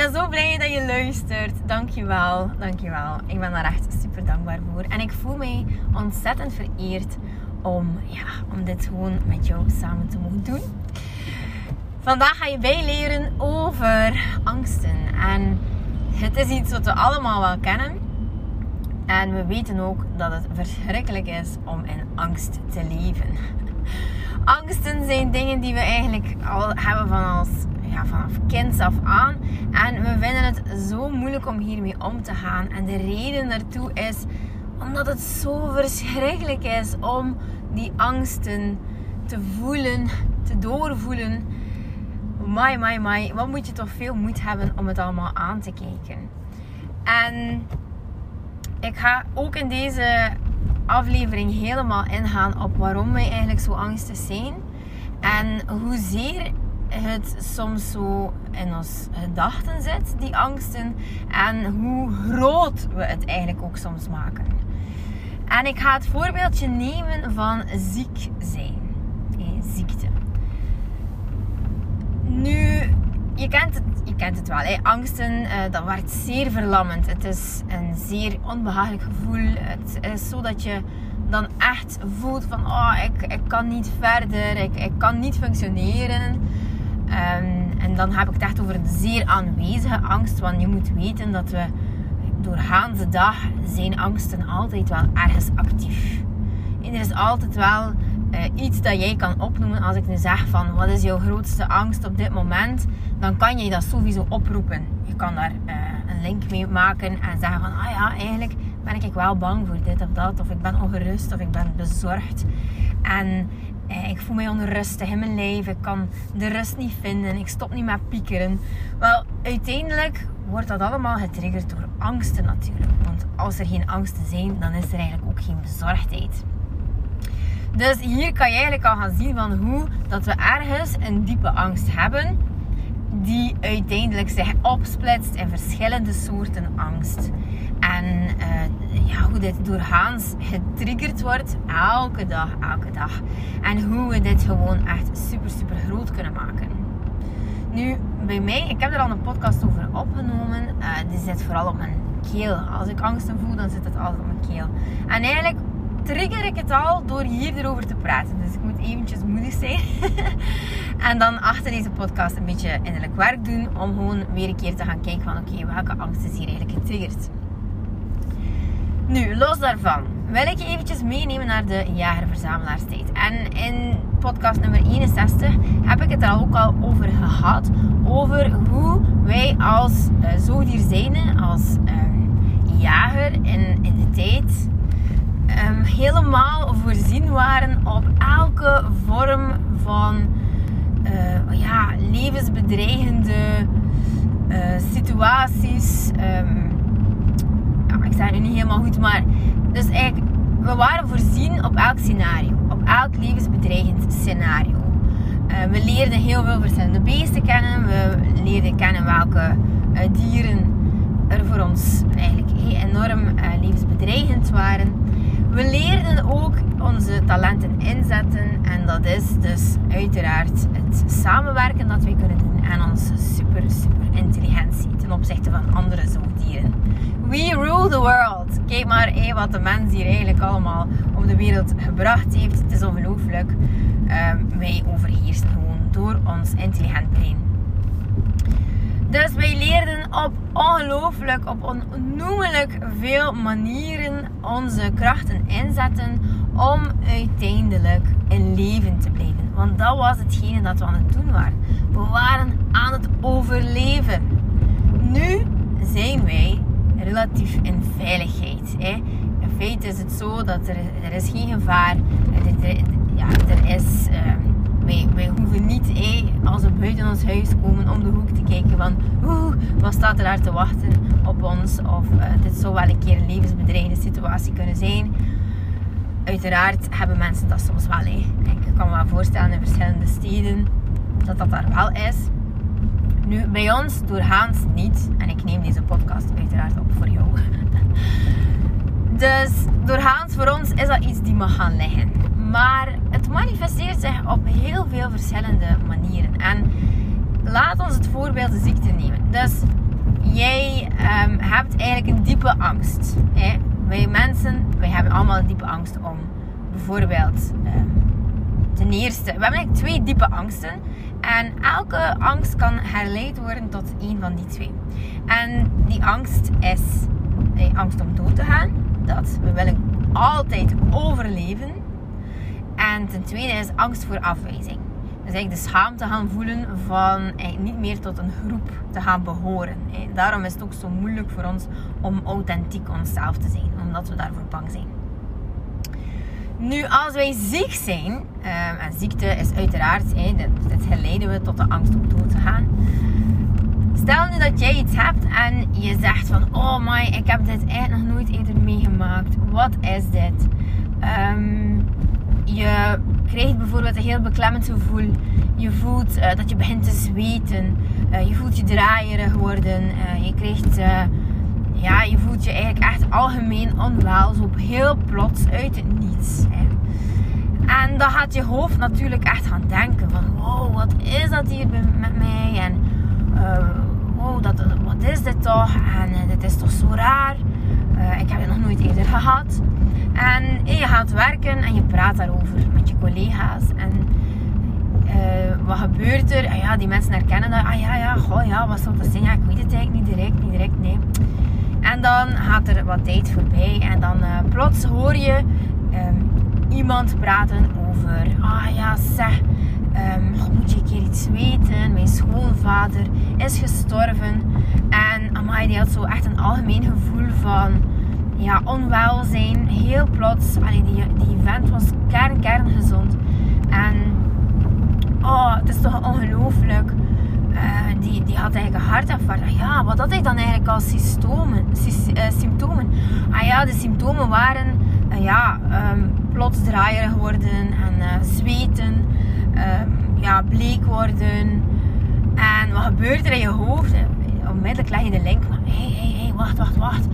Ben zo blij dat je luistert. Dankjewel, dankjewel. Ik ben daar echt super dankbaar voor. En ik voel mij ontzettend vereerd om, ja, om dit gewoon met jou samen te mogen doen. Vandaag ga je bijleren over angsten. En het is iets wat we allemaal wel kennen. En we weten ook dat het verschrikkelijk is om in angst te leven. Angsten zijn dingen die we eigenlijk al hebben van als ja, vanaf kinds af aan. En we vinden het zo moeilijk om hiermee om te gaan. En de reden daartoe is omdat het zo verschrikkelijk is om die angsten te voelen, te doorvoelen. My, my, my. Wat moet je toch veel moed hebben om het allemaal aan te kijken. En ik ga ook in deze aflevering helemaal ingaan op waarom wij eigenlijk zo angstig zijn. En hoezeer het soms zo in ons gedachten zit, die angsten. En hoe groot we het eigenlijk ook soms maken. En ik ga het voorbeeldje nemen van ziek zijn. ziekte. Nu, je kent het, je kent het wel. Hè? Angsten, uh, dat wordt zeer verlammend. Het is een zeer onbehagelijk gevoel. Het is zo dat je dan echt voelt van... Oh, ik, ik kan niet verder. Ik, ik kan niet functioneren. Um, en dan heb ik het echt over een zeer aanwezige angst. Want je moet weten dat we doorgaans de dag zijn angsten altijd wel ergens actief. En er is altijd wel uh, iets dat jij kan opnoemen. Als ik nu zeg van wat is jouw grootste angst op dit moment, dan kan je dat sowieso oproepen. Je kan daar uh, een link mee maken en zeggen van ah ja, eigenlijk ben ik wel bang voor dit of dat. Of ik ben ongerust of ik ben bezorgd. En ik voel mij onrustig in mijn leven. Ik kan de rust niet vinden. Ik stop niet met piekeren. Wel, uiteindelijk wordt dat allemaal getriggerd door angsten natuurlijk. Want als er geen angsten zijn, dan is er eigenlijk ook geen bezorgdheid. Dus hier kan je eigenlijk al gaan zien van hoe dat we ergens een diepe angst hebben. Die uiteindelijk zich opsplitst in verschillende soorten angst. En uh, ja, hoe dit doorgaans getriggerd wordt, elke dag, elke dag. En hoe we dit gewoon echt super, super groot kunnen maken. Nu, bij mij, ik heb er al een podcast over opgenomen. Uh, die zit vooral op mijn keel. Als ik angsten voel, dan zit het altijd op mijn keel. En eigenlijk trigger ik het al door hier erover te praten. Dus ik moet eventjes moedig zijn. en dan achter deze podcast een beetje innerlijk werk doen. Om gewoon weer een keer te gaan kijken van oké, welke angst is hier eigenlijk getriggerd. Nu, los daarvan wil ik je eventjes meenemen naar de jager-verzamelaarstijd. En in podcast nummer 61 heb ik het er ook al over gehad. Over hoe wij als uh, zoogdierzijnde, als uh, jager in, de tijd... Um, helemaal voorzien waren op elke vorm van uh, ja, levensbedreigende situaties. Um, nu niet helemaal goed, maar dus eigenlijk, we waren voorzien op elk scenario, op elk levensbedreigend scenario. Uh, we leerden heel veel verschillende beesten kennen, we leerden kennen welke uh, dieren er voor ons eigenlijk enorm uh, levensbedreigend waren. We leerden ook onze talenten inzetten en dat is dus uiteraard het samenwerken dat we kunnen doen en onze super super intelligentie ten opzichte van andere zoogdieren. We rule the Kijk maar wat de mens hier eigenlijk allemaal op de wereld gebracht heeft. Het is ongelooflijk. Um, wij overheersen gewoon door ons intelligent brein. Dus wij leerden op ongelooflijk, op onnoemelijk veel manieren onze krachten inzetten om uiteindelijk in leven te blijven. Want dat was hetgene dat we aan het doen waren. We waren aan het overleven. Nu zijn wij relatief in veiligheid. Hè. In feite is het zo dat er, er is geen gevaar. Er, ja, er is, uh, wij, hoeven niet als we buiten ons huis komen om de hoek te kijken van oeh, wat staat er daar te wachten op ons. Of uh, dit zou wel een keer een levensbedreigende situatie kunnen zijn. uiteraard hebben mensen dat soms wel. Hè. Ik kan me wel voorstellen in verschillende steden dat dat daar wel is. Nu, bij ons doorgaans niet. En ik neem deze podcast uiteraard op voor jou. Dus doorgaans voor ons is dat iets die mag gaan liggen. Maar het manifesteert zich op heel veel verschillende manieren. En laat ons het voorbeeld de ziekte nemen. Dus jij um, hebt eigenlijk een diepe angst. Hè? Wij mensen, wij hebben allemaal een diepe angst om bijvoorbeeld... Um, ten eerste, we hebben eigenlijk twee diepe angsten. En elke angst kan herleid worden tot één van die twee. En die angst is angst om dood te gaan. Dat we willen altijd overleven. En ten tweede is angst voor afwijzing. Dus eigenlijk de schaamte gaan voelen van niet meer tot een groep te gaan behoren. Daarom is het ook zo moeilijk voor ons om authentiek onszelf te zijn. Omdat we daarvoor bang zijn. Nu, als wij ziek zijn, um, en ziekte is uiteraard, hey, dit geleiden we tot de angst om dood te gaan. Stel nu dat jij iets hebt en je zegt van, oh my, ik heb dit eigenlijk nog nooit eerder meegemaakt. Wat is dit? Um, je krijgt bijvoorbeeld een heel beklemmend gevoel. Je voelt uh, dat je begint te zweten. Uh, je voelt je draaierig worden. Uh, je krijgt ja, je voelt je eigenlijk echt algemeen onwel. Zo heel plots uit het niets. Hè. En dan gaat je hoofd natuurlijk echt gaan denken van... Wow, wat is dat hier met mij? En uh, wat is dit toch? En uh, dit is toch zo raar? Uh, ik heb het nog nooit eerder gehad. En je gaat werken en je praat daarover met je collega's. En wat gebeurt er? Ah, ja, die mensen herkennen dat. Ah ja, ja, goh, ja, wat zal dat zijn? Ja, ik weet het eigenlijk niet direct, niet direct, nee. En dan gaat er wat tijd voorbij en dan uh, plots hoor je um, iemand praten over, ah ja zeg, um, moet je een keer iets weten, mijn schoonvader is gestorven. En Amai die had zo echt een algemeen gevoel van ja, onwelzijn. Heel plots, allee, die, die vent was kern, kern gezond. En oh, het is toch ongelooflijk uh, die, hartinfarct. Ah ja, wat had ik dan eigenlijk als symptomen? Uh, symptomen? Ah ja, de symptomen waren uh, ja, um, plots draaierig worden en zweten, um, ja, bleek worden. En wat gebeurt er in je hoofd? Onmiddellijk leg je de link van, hé, hé, hé, wacht, wacht, wacht.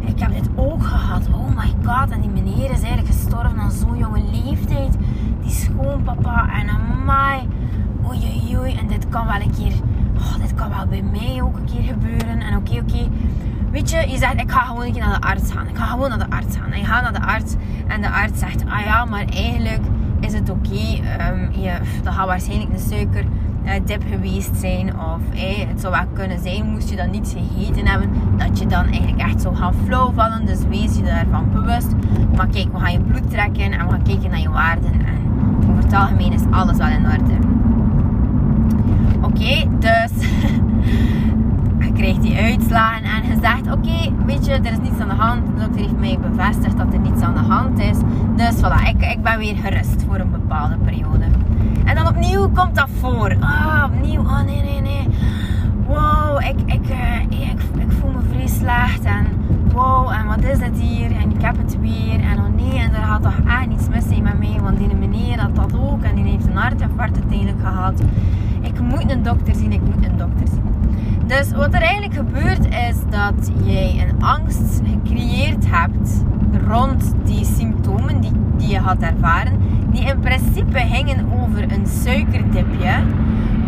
Ik heb dit ook gehad. Oh my god. En die meneer is eigenlijk gestorven aan zo'n jonge leeftijd. Die schoonpapa en amai oei, oei, oei. En dit kan wel een keer, oh, dit kan wel bij mij ook een keer gebeuren. En oké, oké. Weet je, je zegt, ik ga gewoon een keer naar de arts gaan. Ik ga gewoon naar de arts gaan. En je gaat naar de arts en de arts zegt, ah ja, maar eigenlijk is het oké. Okay. Um, dat gaat waarschijnlijk een suiker dip geweest zijn. Of hey, het zou wel kunnen zijn, moest je dan niets gegeten hebben, dat je dan eigenlijk echt zou gaan flow vallen. Dus wees je daarvan bewust. Maar kijk, we gaan je bloed trekken en we gaan kijken naar je waarden. En over het algemeen is alles wel in orde. Oké, dus je krijgt die uitslagen en je zegt: Oké, weet je, er is niets aan de hand. De dokter heeft mij bevestigd dat er niets aan de hand is. Dus voilà, ik, ik ben weer gerust voor een bepaalde periode. En dan opnieuw komt dat voor. Ah, opnieuw. Oh nee, nee, nee. Wow, ik, ik, uh, ik, ik, voel me vrij slecht. En wow, en wat is dit hier? En ik heb het weer. En oh nee, en er gaat toch echt niets mis zijn met mij. Want die meneer had dat ook. En die heeft een hartinfarct uiteindelijk gehad ik moet een dokter zien, ik moet een dokter zien. Dus wat er eigenlijk gebeurt is dat jij een angst gecreëerd hebt rond die symptomen die, die je had ervaren, die in principe hingen over een suikerdipje,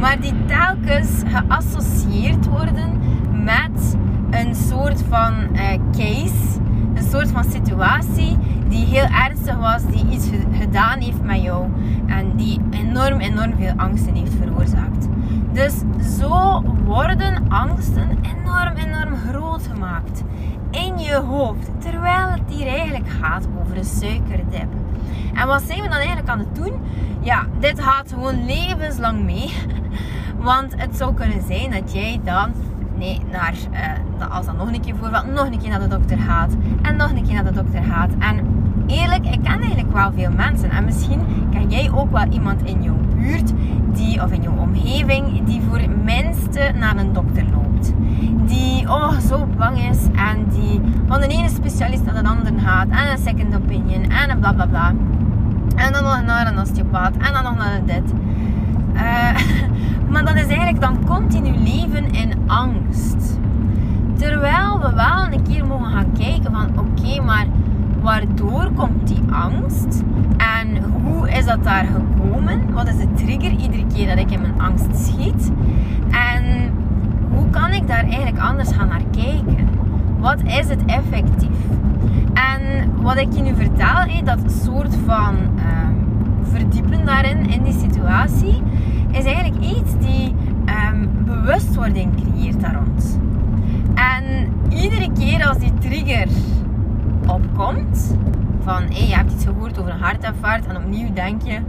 maar die telkens geassocieerd worden met een soort van case, een soort van situatie die heel ernstig was, die iets gedaan heeft met jou en die enorm, enorm veel angsten heeft veroorzaakt. Dus zo worden angsten enorm, enorm groot gemaakt in je hoofd, terwijl het hier eigenlijk gaat over een suikerdip. En wat zijn we dan eigenlijk aan het doen? Ja, dit gaat gewoon levenslang mee. Want het zou kunnen zijn dat jij dan nee, naar, uh, als dan nog een keer voorvalt, nog een keer naar de dokter gaat. En nog een keer naar de dokter gaat. En eerlijk, ik ken eigenlijk wel veel mensen. En misschien ken jij ook wel iemand in jouw buurt die, of in jouw omgeving die voor het minste naar een dokter loopt. Die oh, zo bang is en die van de ene specialist naar de andere gaat. En een second opinion en een bla bla bla. En dan nog naar een osteopaat en dan nog naar dit. Uh, maar dat is eigenlijk dan continu leven in angst. Terwijl we wel een keer mogen gaan kijken van oké, maar waardoor komt die angst? En hoe is dat daar gekomen? Wat is de trigger iedere keer dat ik in mijn angst schiet? En hoe kan ik daar eigenlijk anders gaan naar kijken? Wat is het effectief? En wat ik je nu vertel, dat soort van uh, verdiepen daarin, in die situatie, is eigenlijk iets die um, bewustwording creëert daar rond. En iedere keer als die trigger opkomt, van hé, je hebt iets gehoord over een hartinfarct en opnieuw denk je,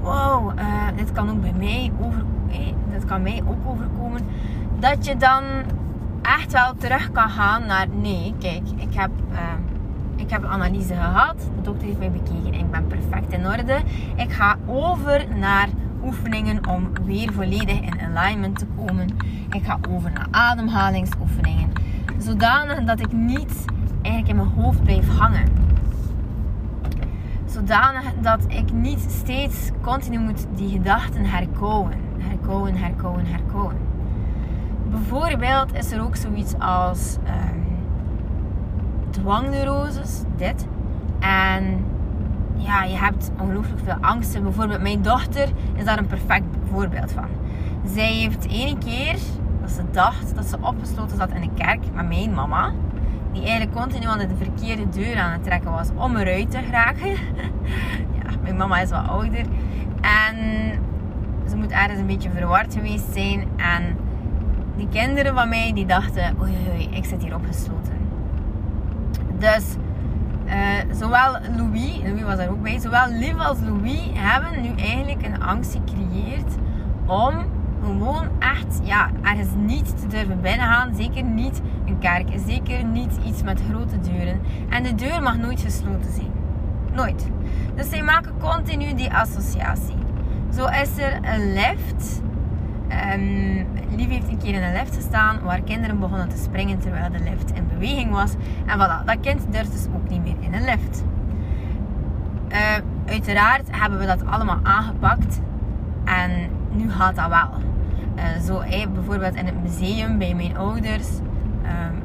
wow, uh, dit kan ook bij mij over, hey, dit kan mij ook overkomen, dat je dan echt wel terug kan gaan naar nee, kijk, ik heb, uh, ik heb een analyse gehad, de dokter heeft mij bekeken en ik ben perfect in orde. Ik ga over naar oefeningen om weer volledig in alignment te komen. Ik ga over naar ademhalingsoefeningen. Zodanig dat ik niet eigenlijk in mijn hoofd blijf hangen. Zodanig dat ik niet steeds continu moet die gedachten herkouwen. Herkouwen, herkouwen, herkouwen. Bijvoorbeeld is er ook zoiets als um, dwangneuroses, dit. En ja, je hebt ongelooflijk veel angsten. Bijvoorbeeld mijn dochter is daar een perfect voorbeeld van. Zij heeft ene keer dat ze dacht dat ze opgesloten zat in de kerk met mijn mama. Die eigenlijk continu aan de verkeerde deur aan het trekken was om eruit te geraken. ja, mijn mama is wat ouder. En ze moet ergens een beetje verward geweest zijn. En die kinderen van mij die dachten, oei oei, ik zit hier opgesloten. Dus uh, zowel Louis, Louis was daar ook bij, zowel Liv als Louis hebben nu eigenlijk een angst gecreëerd om gewoon echt ja, ergens niet te durven binnengaan. Zeker niet een kerk, zeker niet iets met grote deuren. En de deur mag nooit gesloten zijn. Nooit. Dus zij maken continu die associatie. Zo is er een lift Um, Lief heeft een keer in een lift gestaan waar kinderen begonnen te springen terwijl de lift in beweging was. En voilà, dat kind durft dus ook niet meer in een lift. Uh, uiteraard hebben we dat allemaal aangepakt en nu gaat dat wel. Uh, zo bijvoorbeeld in het museum bij mijn ouders um,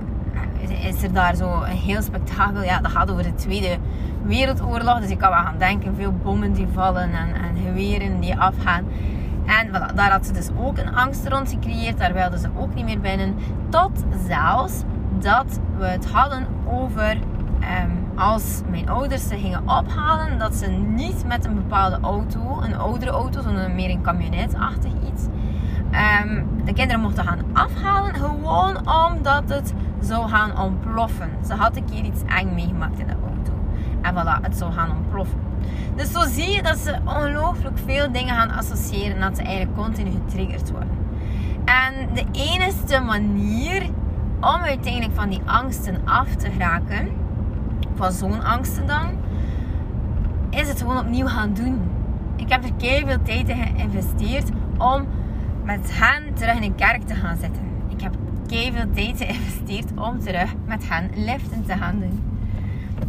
is er daar zo een heel spektakel. Ja, dat gaat over de Tweede Wereldoorlog. Dus ik kan wel gaan denken, veel bommen die vallen en, en geweren die afgaan. En voilà, daar had ze dus ook een angst rond gecreëerd. Daar wilden ze ook niet meer binnen. Tot zelfs dat we het hadden over um, als mijn ouders ze gingen ophalen, dat ze niet met een bepaalde auto, een oudere auto, sondern meer een camionetachtig iets, um, de kinderen mochten gaan afhalen. Gewoon omdat het zou gaan ontploffen. Ze had een keer iets eng meegemaakt in de auto. En voilà, het zou gaan ontploffen. Dus zo zie je dat ze ongelooflijk veel dingen gaan associëren. Dat ze eigenlijk continu getriggerd worden. En de enige manier om uiteindelijk van die angsten af te geraken, van zo'n angsten dan, is het gewoon opnieuw gaan doen. Ik heb er keihard veel tijd in geïnvesteerd om met hen terug in een kerk te gaan zitten. Ik heb keihard veel tijd geïnvesteerd om terug met hen liften te gaan doen.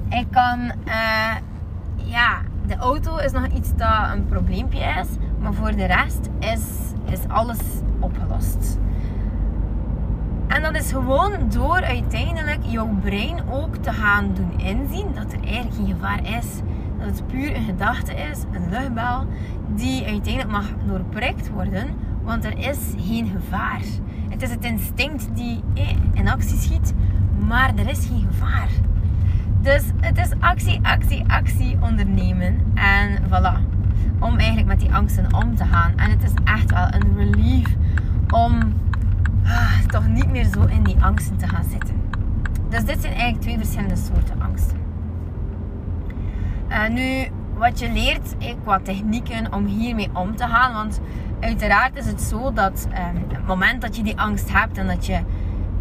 Ik kan, uh, ja, de auto is nog iets dat een probleempje is. Maar voor de rest is, is alles opgelost. En dat is gewoon door uiteindelijk jouw brein ook te gaan doen inzien dat er eigenlijk geen gevaar is. Dat het puur een gedachte is, een luchtbel, die uiteindelijk mag doorprikt worden, want er is geen gevaar. Het is het instinct die eh, in actie schiet, maar er is geen gevaar. Dus het is actie, actie, actie ondernemen. En voilà. Om eigenlijk met die angsten om te gaan. En het is echt wel een relief om ah, toch niet meer zo in die angsten te gaan zitten. Dus dit zijn eigenlijk twee verschillende soorten angsten. Uh, nu, wat je leert eh, qua technieken om hiermee om te gaan. Want uiteraard is het zo dat uh, het moment dat je die angst hebt en dat je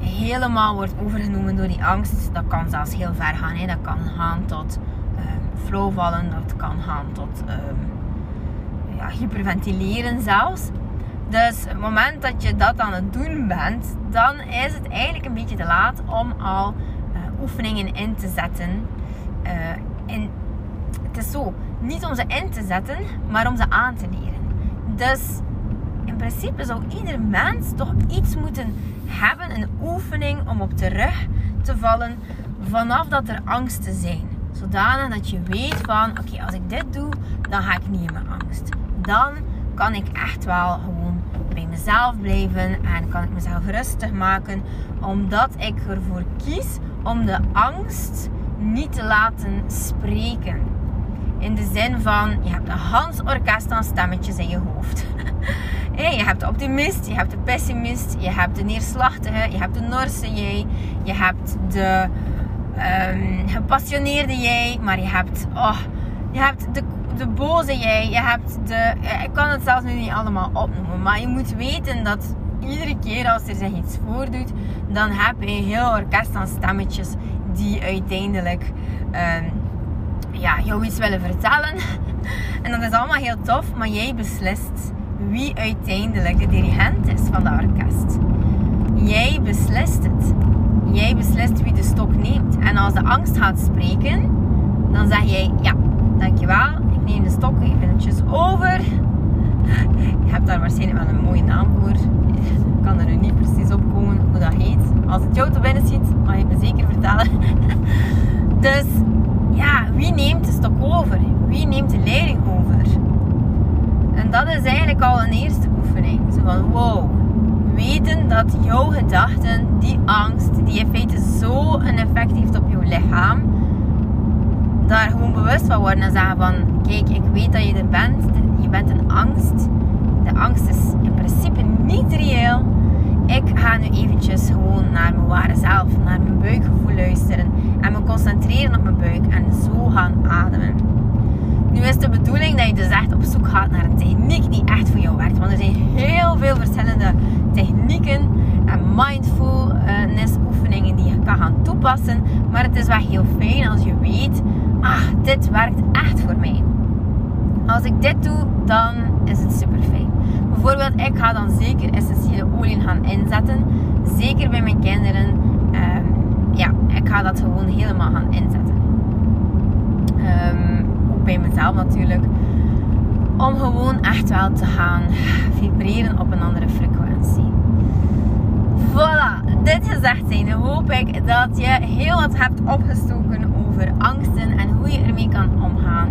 helemaal wordt overgenomen door die angst. Dat kan zelfs heel ver gaan. Hè. Dat kan gaan tot uh, flow vallen, dat kan gaan tot ehm, ja, hyperventileren zelfs. Dus het moment dat je dat aan het doen bent, dan is het eigenlijk een beetje te laat om al uh, oefeningen in te zetten. Uh, het is zo, niet om ze in te zetten, maar om ze aan te leren. Dus in principe zou ieder mens toch iets moeten hebben, een oefening om op de rug te vallen vanaf dat er angsten zijn. Zodanig dat je weet van, oké, als ik dit doe, dan ga ik niet in mijn angst. Dan kan ik echt wel gewoon bij mezelf blijven en kan ik mezelf rustig maken, omdat ik ervoor kies om de angst niet te laten spreken. In de zin van, je hebt een Hans orkest aan stemmetjes in je hoofd. je hebt de optimist, je hebt de pessimist, je hebt de neerslachtige, je hebt de Norse jij, je hebt de um, gepassioneerde jij, maar je hebt, oh, je hebt de, de boze jij, je hebt de, ik kan het zelfs nu niet allemaal opnoemen, maar je moet weten dat iedere keer als er zich iets voordoet, dan heb je een heel orkest aan stemmetjes die uiteindelijk um, ja, jou iets willen vertellen. En dat is allemaal heel tof, maar jij beslist wie uiteindelijk de dirigent is van de orkest. Jij beslist het. Jij beslist wie de stok neemt. En als de angst gaat spreken, dan zeg jij: Ja, dankjewel, ik neem de stok eventjes over. Je hebt daar waarschijnlijk wel een mooie naam voor. Ik kan er nu niet precies op komen hoe dat heet. Als het jou te binnen ziet, mag je me zeker vertellen. Dus ja, wie neemt de stok over? Wie neemt de leiding over? En dat is eigenlijk al een eerste oefening. Zo van wow, weten dat jouw gedachten, die angst, die in feite zo effect heeft op jouw lichaam, daar gewoon bewust van worden en zeggen van kijk, ik weet dat je er bent, je bent een angst. De angst is in principe niet reëel. Ik ga nu eventjes gewoon naar mijn ware zelf, naar mijn buikgevoel luisteren en me concentreren op mijn buik en zo gaan ademen. Nu is de bedoeling dat je dus echt op zoek gaat naar een techniek die echt voor jou werkt. Want er zijn heel veel verschillende technieken en mindfulness oefeningen die je kan gaan toepassen. Maar het is wel heel fijn als je weet, ah, dit werkt echt voor mij. Als ik dit doe, dan is het super fijn. Bijvoorbeeld, ik ga dan zeker essentiële olie gaan inzetten. Zeker bij mijn kinderen. Um, ja, ik ga dat gewoon helemaal gaan inzetten. Um, bij mezelf natuurlijk. Om gewoon echt wel te gaan vibreren op een andere frequentie. Voilà, dit gezegd zijn, hoop ik dat je heel wat hebt opgestoken over angsten en hoe je ermee kan omgaan.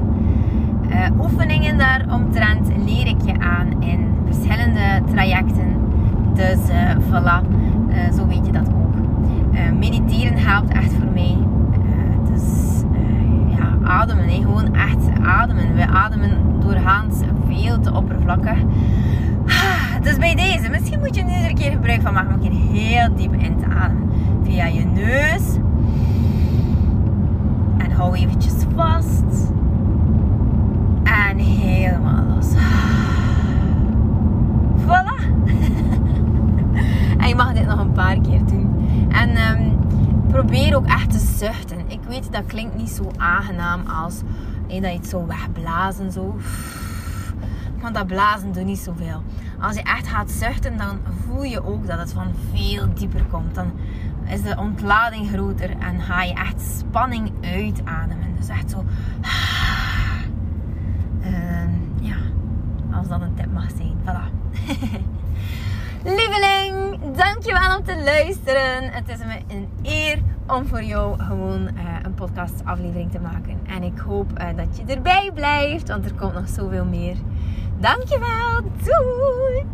Uh, oefeningen daaromtrent leer ik je aan in verschillende trajecten. Dus uh, voilà, uh, zo weet je dat ook. mediteren helpt echt voor mij. Ademen, hè. gewoon echt ademen. We ademen doorgaans veel te oppervlakkig. Dus bij deze, misschien moet je nu er een keer gebruik van maken om een keer heel diep in te ademen. Via je neus. En hou eventjes vast. En helemaal los. Voilà. en je mag dit nog een paar keer doen. En um, probeer ook echt te zuchten. Ik weet dat klinkt niet zo aangenaam als hey, dat je het zo wegblazen. Zo. Want dat blazen doet niet zoveel. Als je echt gaat zuchten, dan voel je ook dat het van veel dieper komt. Dan is de ontlading groter en ga je echt spanning uitademen. Dus echt zo. als dat een tip mag zijn. Voilà. Lieveling, dankjewel om te luisteren. Het is me een eer om voor jou gewoon uh, een podcast aflevering te maken. En ik hoop uh, dat je erbij blijft, want er komt nog zoveel meer. Dankjewel, doei!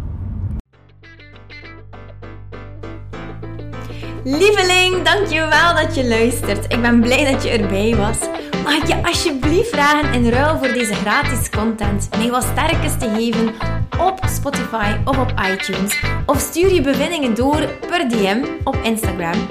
Lieveling, dankjewel dat je luistert. Ik ben blij dat je erbij was. Mag ik je alsjeblieft vragen in ruil voor deze gratis content mij wat sterkes te geven op Spotify of op iTunes? Of stuur je bevindingen door per DM op Instagram.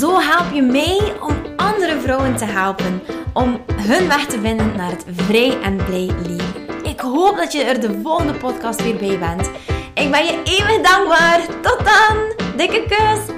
Zo help je mij om andere vrouwen te helpen om hun weg te vinden naar het vrij en blij leven. Ik hoop dat je er de volgende podcast weer bij bent. Ik ben je eeuwig dankbaar. Tot dan. Dikke kus.